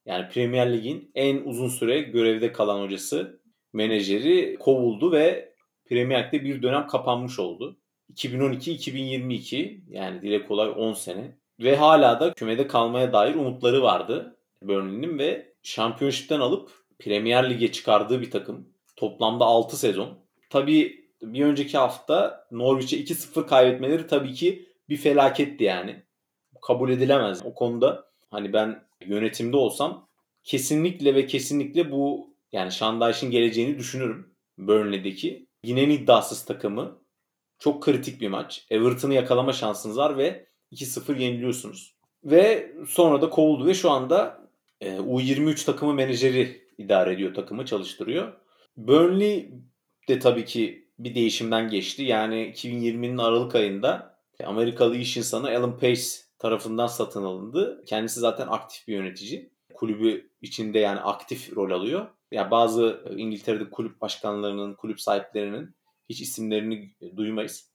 Yani Premier Lig'in en uzun süre görevde kalan hocası, menajeri kovuldu ve Premier Lig'de bir dönem kapanmış oldu. 2012-2022 yani dile kolay 10 sene ve hala da kümede kalmaya dair umutları vardı Burnley'nin ve şampiyonşipten alıp Premier Lig'e çıkardığı bir takım. Toplamda 6 sezon. Tabii bir önceki hafta Norwich'e 2-0 kaybetmeleri tabii ki bir felaketti yani. Kabul edilemez. O konuda hani ben yönetimde olsam kesinlikle ve kesinlikle bu yani Şandayş'ın geleceğini düşünürüm. Burnley'deki. Yine iddiasız takımı. Çok kritik bir maç. Everton'ı yakalama şansınız var ve 2-0 yeniliyorsunuz. Ve sonra da kovuldu ve şu anda e, U23 takımı menajeri idare ediyor takımı çalıştırıyor. Burnley de tabii ki bir değişimden geçti. Yani 2020'nin Aralık ayında Amerikalı iş insanı Alan Pace tarafından satın alındı. Kendisi zaten aktif bir yönetici. Kulübü içinde yani aktif rol alıyor. Ya bazı İngiltere'de kulüp başkanlarının, kulüp sahiplerinin hiç isimlerini duymayız.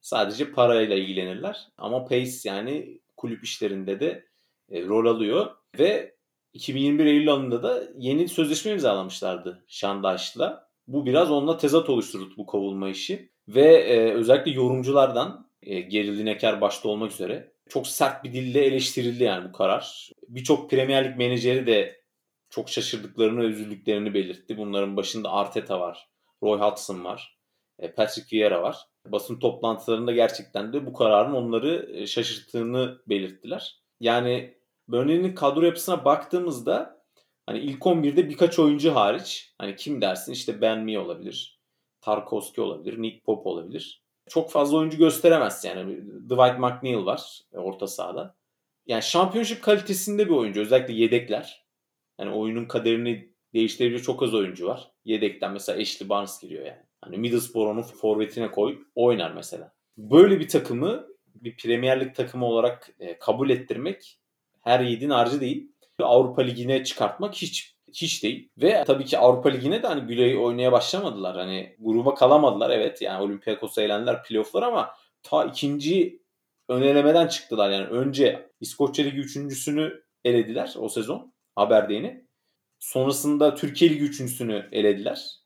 Sadece parayla ilgilenirler. Ama Pace yani kulüp işlerinde de e, rol alıyor ve 2021 Eylül ayında da yeni sözleşme imzalamışlardı Şandaş'la. Bu biraz onunla tezat oluşturdu bu kovulma işi. Ve e, özellikle yorumculardan e, Geri Lineker başta olmak üzere çok sert bir dille eleştirildi yani bu karar. Birçok Premier Lig menajeri de çok şaşırdıklarını üzüldüklerini belirtti. Bunların başında Arteta var, Roy Hodgson var, e, Patrick Vieira var. Basın toplantılarında gerçekten de bu kararın onları e, şaşırttığını belirttiler. Yani Burnley'nin kadro yapısına baktığımızda hani ilk 11'de birkaç oyuncu hariç hani kim dersin işte Ben Mee olabilir, Tarkovski olabilir, Nick Pope olabilir. Çok fazla oyuncu gösteremez yani. Dwight McNeil var orta sahada. yani şampiyonşip kalitesinde bir oyuncu. Özellikle yedekler. Yani oyunun kaderini değiştirebilecek çok az oyuncu var. Yedekten mesela Ashley Barnes giriyor yani. Hani Middlesbrough'un forvetine koy oynar mesela. Böyle bir takımı bir Premier Lig takımı olarak e, kabul ettirmek her yiğidin harcı değil. Avrupa Ligi'ne çıkartmak hiç hiç değil. Ve tabii ki Avrupa Ligi'ne de hani Güley oynaya başlamadılar. Hani gruba kalamadılar evet. Yani Olympiakos'a eğlendiler playoff'lar ama ta ikinci önelemeden çıktılar. Yani önce İskoçya Ligi üçüncüsünü elediler o sezon Aberdeen'i. Sonrasında Türkiye Ligi üçüncüsünü elediler.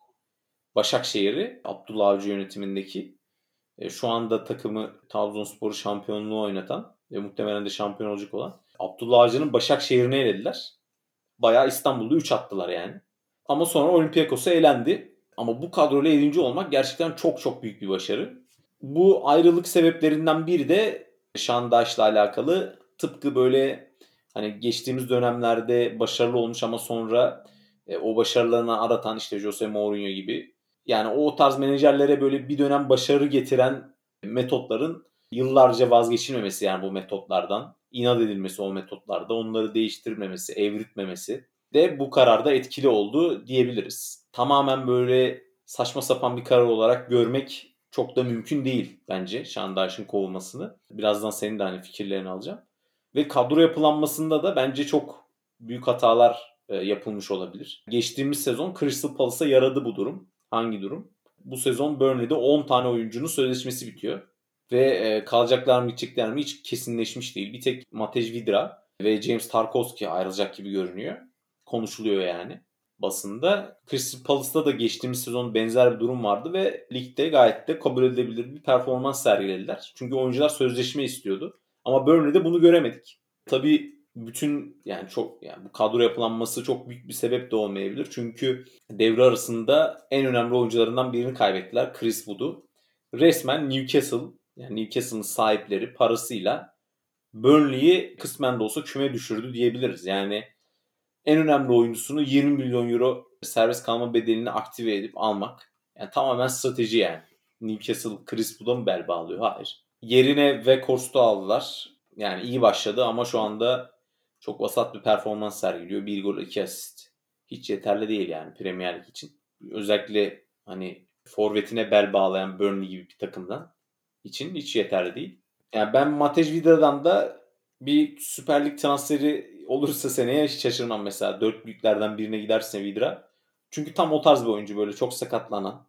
Başakşehir'i Abdullah Avcı yönetimindeki. E, şu anda takımı Trabzonspor'u şampiyonluğu oynatan ve muhtemelen de şampiyon olacak olan Abdullah Avcı'nın Başakşehir'ini elediler. Bayağı İstanbul'da 3 attılar yani. Ama sonra Olympiakos'a elendi. Ama bu kadroyla 7. olmak gerçekten çok çok büyük bir başarı. Bu ayrılık sebeplerinden biri de Şandaş'la alakalı. Tıpkı böyle hani geçtiğimiz dönemlerde başarılı olmuş ama sonra e, o başarılarını aratan işte Jose Mourinho gibi. Yani o tarz menajerlere böyle bir dönem başarı getiren metotların yıllarca vazgeçilmemesi yani bu metotlardan. inat edilmesi o metotlarda. Onları değiştirmemesi, evritmemesi de bu kararda etkili oldu diyebiliriz. Tamamen böyle saçma sapan bir karar olarak görmek çok da mümkün değil bence Şandaş'ın kovulmasını. Birazdan senin de hani fikirlerini alacağım. Ve kadro yapılanmasında da bence çok büyük hatalar e, yapılmış olabilir. Geçtiğimiz sezon Crystal Palace'a yaradı bu durum. Hangi durum? Bu sezon Burnley'de 10 tane oyuncunun sözleşmesi bitiyor. Ve e, kalacaklar mı gidecekler mi hiç kesinleşmiş değil. Bir tek Matej Vidra ve James Tarkowski ayrılacak gibi görünüyor. Konuşuluyor yani basında. Crystal Palace'da da geçtiğimiz sezon benzer bir durum vardı ve ligde gayet de kabul edilebilir bir performans sergilediler. Çünkü oyuncular sözleşme istiyordu. Ama Burnley'de bunu göremedik. Tabii bütün yani çok yani bu kadro yapılanması çok büyük bir sebep de olmayabilir. Çünkü devre arasında en önemli oyuncularından birini kaybettiler. Chris Wood'u. Resmen Newcastle yani Newcastle'ın sahipleri parasıyla Burnley'i kısmen de olsa küme düşürdü diyebiliriz. Yani en önemli oyuncusunu 20 milyon euro servis kalma bedelini aktive edip almak. Yani tamamen strateji yani. Newcastle Chris Wood'a mı bel bağlıyor? Hayır. Yerine Weghorst'u aldılar. Yani iyi başladı ama şu anda çok vasat bir performans sergiliyor. Bir gol iki asist. Hiç yeterli değil yani Premier Lig için. Özellikle hani forvetine bel bağlayan Burnley gibi bir takımdan için hiç yeterli değil. Yani ben Matej Vida'dan da bir Süper Lig transferi olursa seneye hiç şaşırmam mesela. Dört büyüklerden birine giderse Vidra. Çünkü tam o tarz bir oyuncu böyle çok sakatlanan.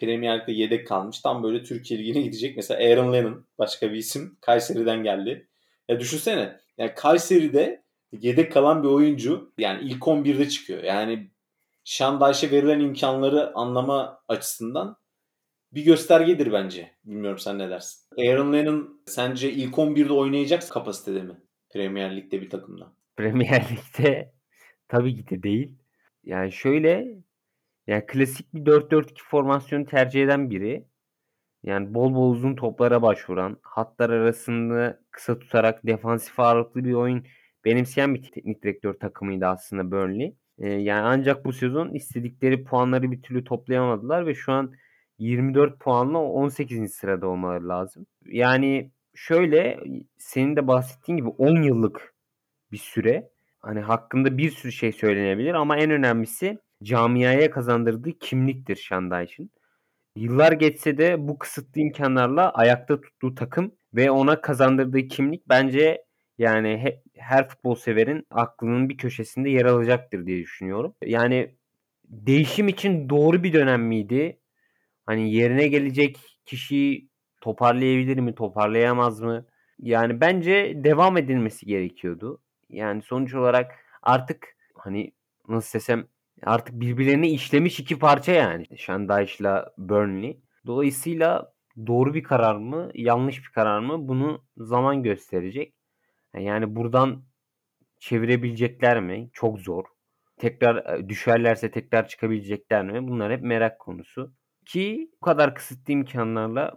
Premier Lig'de yedek kalmış. Tam böyle Türkiye Ligi'ne gidecek. Mesela Aaron Lennon başka bir isim. Kayseri'den geldi. Ya düşünsene. Yani Kayseri'de yedek kalan bir oyuncu yani ilk 11'de çıkıyor. Yani Şandayş'e verilen imkanları anlama açısından bir göstergedir bence. Bilmiyorum sen ne dersin. Aaron Lennon sence ilk 11'de oynayacak kapasitede mi? Premier Lig'de bir takımda. Premier Lig'de tabii ki de değil. Yani şöyle yani klasik bir 4-4-2 formasyonu tercih eden biri. Yani bol bol uzun toplara başvuran, hatlar arasında kısa tutarak defansif ağırlıklı bir oyun benimseyen bir teknik direktör takımıydı aslında Burnley. Ee, yani ancak bu sezon istedikleri puanları bir türlü toplayamadılar ve şu an 24 puanla 18. sırada olmaları lazım. Yani şöyle senin de bahsettiğin gibi 10 yıllık bir süre. Hani hakkında bir sürü şey söylenebilir ama en önemlisi camiaya kazandırdığı kimliktir Şandayş'ın. Yıllar geçse de bu kısıtlı imkanlarla ayakta tuttuğu takım ve ona kazandırdığı kimlik bence yani he, her futbol severin aklının bir köşesinde yer alacaktır diye düşünüyorum. Yani değişim için doğru bir dönem miydi? Hani yerine gelecek kişiyi toparlayabilir mi, toparlayamaz mı? Yani bence devam edilmesi gerekiyordu. Yani sonuç olarak artık hani nasıl desem artık birbirlerine işlemiş iki parça yani. Shandayş'la Burnley. Dolayısıyla doğru bir karar mı, yanlış bir karar mı bunu zaman gösterecek. Yani buradan çevirebilecekler mi? Çok zor. Tekrar e, düşerlerse tekrar çıkabilecekler mi? Bunlar hep merak konusu. Ki bu kadar kısıtlı imkanlarla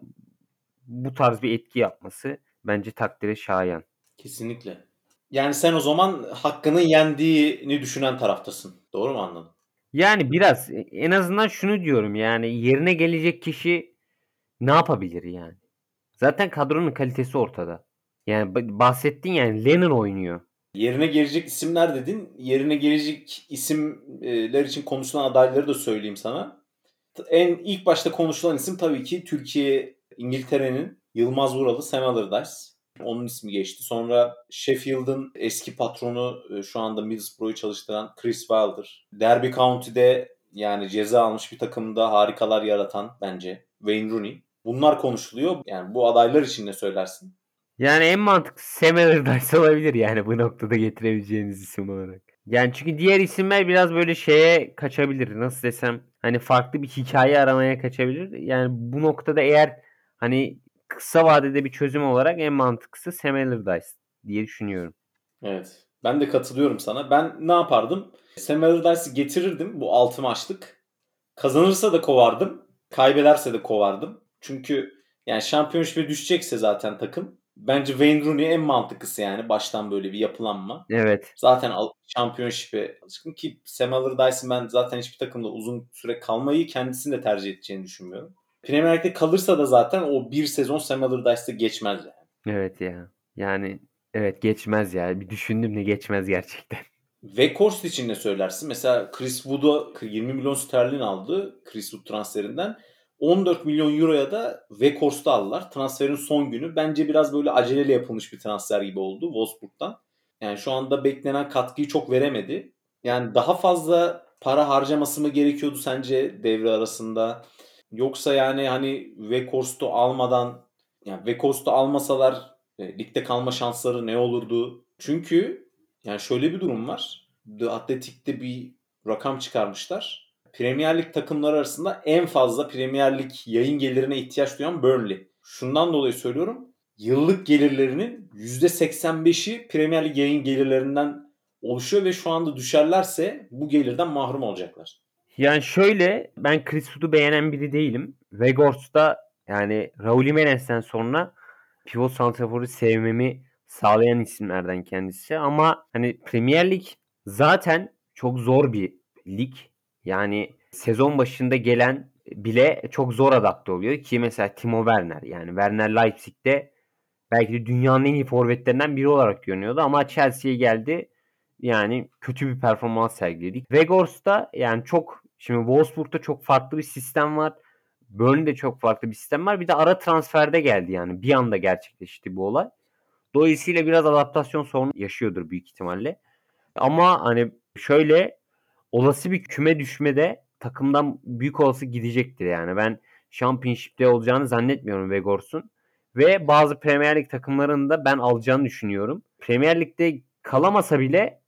bu tarz bir etki yapması bence takdire şayan. Kesinlikle. Yani sen o zaman hakkını yendiğini düşünen taraftasın. Doğru mu anladım? Yani biraz en azından şunu diyorum yani yerine gelecek kişi ne yapabilir yani? Zaten kadronun kalitesi ortada. Yani bahsettin yani Lennon oynuyor. Yerine gelecek isimler dedin. Yerine gelecek isimler için konuşulan adayları da söyleyeyim sana. En ilk başta konuşulan isim tabii ki Türkiye, İngiltere'nin Yılmaz Vuralı Sam Allardyce. Onun ismi geçti. Sonra Sheffield'ın eski patronu e, şu anda Middlesbrough'u çalıştıran Chris Wilder. Derby County'de yani ceza almış bir takımda harikalar yaratan bence Wayne Rooney. Bunlar konuşuluyor. Yani bu adaylar için ne söylersin? Yani en mantıklı Sam Allardyce olabilir yani bu noktada getirebileceğiniz isim olarak. Yani çünkü diğer isimler biraz böyle şeye kaçabilir. Nasıl desem hani farklı bir hikaye aramaya kaçabilir. Yani bu noktada eğer hani kısa vadede bir çözüm olarak en mantıklısı Sam Allardyce diye düşünüyorum. Evet. Ben de katılıyorum sana. Ben ne yapardım? Sam Allardyce'ı getirirdim bu 6 maçlık. Kazanırsa da kovardım. Kaybederse de kovardım. Çünkü yani şampiyonşipe düşecekse zaten takım bence Wayne Rooney en mantıklısı yani baştan böyle bir yapılanma. Evet. Zaten şampiyonşipe alışkın ki Sam Allardyce'ın ben zaten hiçbir takımda uzun süre kalmayı kendisini de tercih edeceğini düşünmüyorum. Premier Lig'de kalırsa da zaten o bir sezon Sam Allardyce'da geçmez yani. Evet ya. Yani evet geçmez ya. Bir düşündüm de geçmez gerçekten. Weghorst için ne söylersin? Mesela Chris Wood'a 20 milyon sterlin aldı Chris Wood transferinden. 14 milyon euroya da Weghorst'u aldılar. Transferin son günü. Bence biraz böyle aceleyle yapılmış bir transfer gibi oldu Wolfsburg'dan. Yani şu anda beklenen katkıyı çok veremedi. Yani daha fazla para harcaması mı gerekiyordu sence devre arasında? Yoksa yani hani Weghorst'u almadan yani Weghorst'u almasalar e, ligde kalma şansları ne olurdu? Çünkü yani şöyle bir durum var. The Athletic'te bir rakam çıkarmışlar. Premier Lig takımları arasında en fazla Premier Lig yayın gelirine ihtiyaç duyan Burnley. Şundan dolayı söylüyorum. Yıllık gelirlerinin %85'i Premier Lig yayın gelirlerinden oluşuyor ve şu anda düşerlerse bu gelirden mahrum olacaklar. Yani şöyle ben Chris Wood'u beğenen biri değilim. Weghorst'ta yani Raul Jimenez'den sonra pivot santraforu sevmemi sağlayan isimlerden kendisi. Ama hani Premier Lig zaten çok zor bir lig. Yani sezon başında gelen bile çok zor adapte oluyor ki mesela Timo Werner yani Werner Leipzig'te belki de dünyanın en iyi forvetlerinden biri olarak görünüyordu ama Chelsea'ye geldi yani kötü bir performans sergiledik. Weghorst'ta yani çok şimdi Wolfsburg'da çok farklı bir sistem var. Burnley'de çok farklı bir sistem var. Bir de ara transferde geldi yani. Bir anda gerçekleşti bu olay. Dolayısıyla biraz adaptasyon sorunu yaşıyordur büyük ihtimalle. Ama hani şöyle olası bir küme düşmede takımdan büyük olası gidecektir yani. Ben Championship'te olacağını zannetmiyorum Vegors'un. Ve bazı Premier Lig takımlarının da ben alacağını düşünüyorum. Premier Lig'de kalamasa bile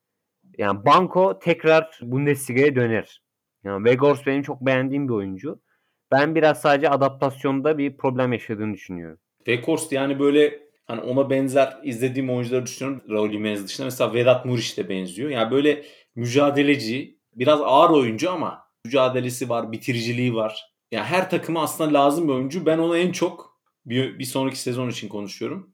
yani Banko tekrar Bundesliga'ya döner. Yani Vegors benim çok beğendiğim bir oyuncu. Ben biraz sadece adaptasyonda bir problem yaşadığını düşünüyorum. Weghorst yani böyle hani ona benzer izlediğim oyuncuları düşünüyorum. Raul Jimenez dışında mesela Vedat Muriç de benziyor. Yani böyle mücadeleci, biraz ağır oyuncu ama mücadelesi var, bitiriciliği var. Yani her takıma aslında lazım bir oyuncu. Ben ona en çok bir, bir sonraki sezon için konuşuyorum.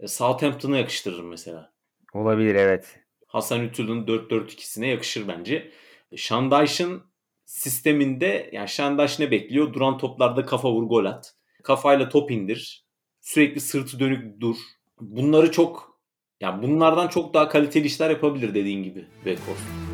E, Southampton'a yakıştırırım mesela. Olabilir evet. Hasan Ütül'ün 4-4-2'sine yakışır bence. Şandayş'ın sisteminde yani Şandayş ne bekliyor? Duran toplarda kafa vur gol at. Kafayla top indir. Sürekli sırtı dönük dur. Bunları çok yani bunlardan çok daha kaliteli işler yapabilir dediğin gibi Weghorst.